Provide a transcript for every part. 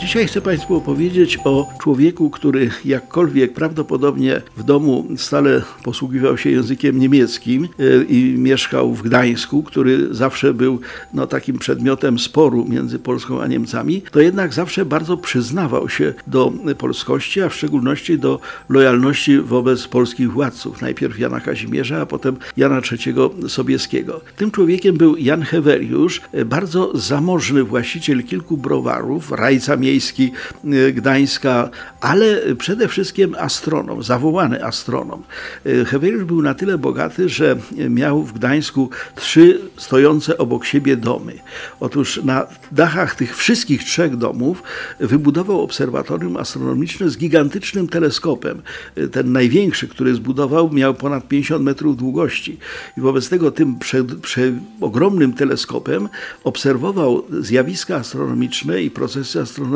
Dzisiaj chcę Państwu opowiedzieć o człowieku, który jakkolwiek prawdopodobnie w domu stale posługiwał się językiem niemieckim e, i mieszkał w Gdańsku, który zawsze był no, takim przedmiotem sporu między Polską a Niemcami, to jednak zawsze bardzo przyznawał się do polskości, a w szczególności do lojalności wobec polskich władców. Najpierw Jana Kazimierza, a potem Jana III Sobieskiego. Tym człowiekiem był Jan Heweriusz, e, bardzo zamożny właściciel kilku browarów, rajca miejski, y, Gdańska, ale przede wszystkim astronom, zawołany astronom. Y, Heweliusz był na tyle bogaty, że miał w Gdańsku trzy stojące obok siebie domy. Otóż na dachach tych wszystkich trzech domów wybudował obserwatorium astronomiczne z gigantycznym teleskopem. Y, ten największy, który zbudował, miał ponad 50 metrów długości. I wobec tego tym prze, prze, ogromnym teleskopem obserwował zjawiska astronomiczne i procesy astronomiczne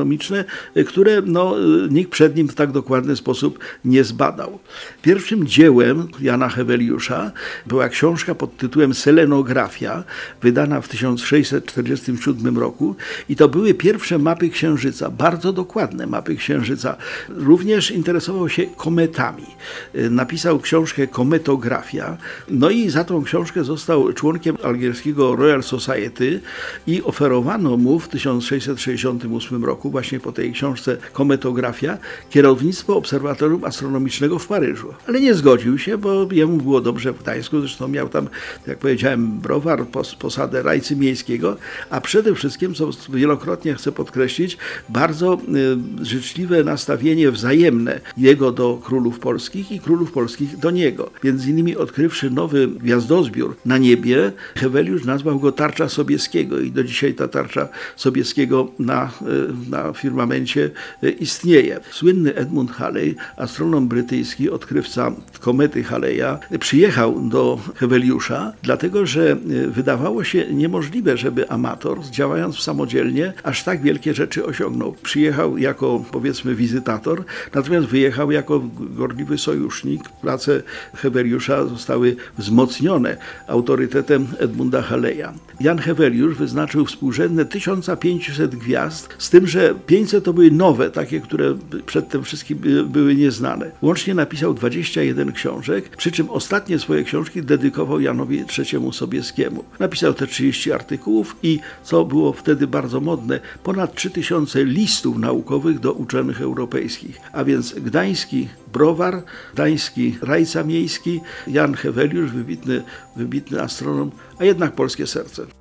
y, które no, y, nikt przed nim w tak dokładny sposób nie zbadał. Pierwszym dziełem Jana Heweliusza była książka pod tytułem Selenografia, wydana w 1647 roku i to były pierwsze mapy Księżyca, bardzo dokładne mapy Księżyca. Również interesował się kometami. Y, napisał książkę Kometografia, no i za tą książkę został członkiem angielskiego Royal Society i oferowano mu w 1668 roku właśnie po tej książce Kometografia, kierownictwo Obserwatorium Astronomicznego w Paryżu. Ale nie zgodził się, bo jemu było dobrze w Gdańsku, zresztą miał tam, jak powiedziałem, browar, posadę rajcy miejskiego, a przede wszystkim, co wielokrotnie chcę podkreślić, bardzo y, życzliwe nastawienie wzajemne jego do królów polskich i królów polskich do niego. Między innymi odkrywszy nowy gwiazdozbiór na niebie, Heweliusz nazwał go Tarcza Sobieskiego i do dzisiaj ta Tarcza Sobieskiego na, y, na firmamencie e, istnieje. Słynny Edmund Halley, astronom brytyjski, odkrywca komety Haleya, przyjechał do Heweliusza, dlatego że e, wydawało się niemożliwe, żeby amator, działając samodzielnie, aż tak wielkie rzeczy osiągnął. Przyjechał jako, powiedzmy, wizytator, natomiast wyjechał jako gorliwy sojusznik. Prace Heweliusza zostały wzmocnione autorytetem Edmunda Haleya. Jan Heweliusz wyznaczył współrzędne 1500 gwiazd, z tym, że 500 to były nowe, takie, które przedtem wszystkim były nieznane. Łącznie napisał 21 książek, przy czym ostatnie swoje książki dedykował Janowi III Sobieskiemu. Napisał te 30 artykułów i, co było wtedy bardzo modne, ponad 3000 listów naukowych do uczonych europejskich. A więc gdański browar, gdański rajca miejski, Jan Heweliusz, wybitny, wybitny astronom, a jednak polskie serce.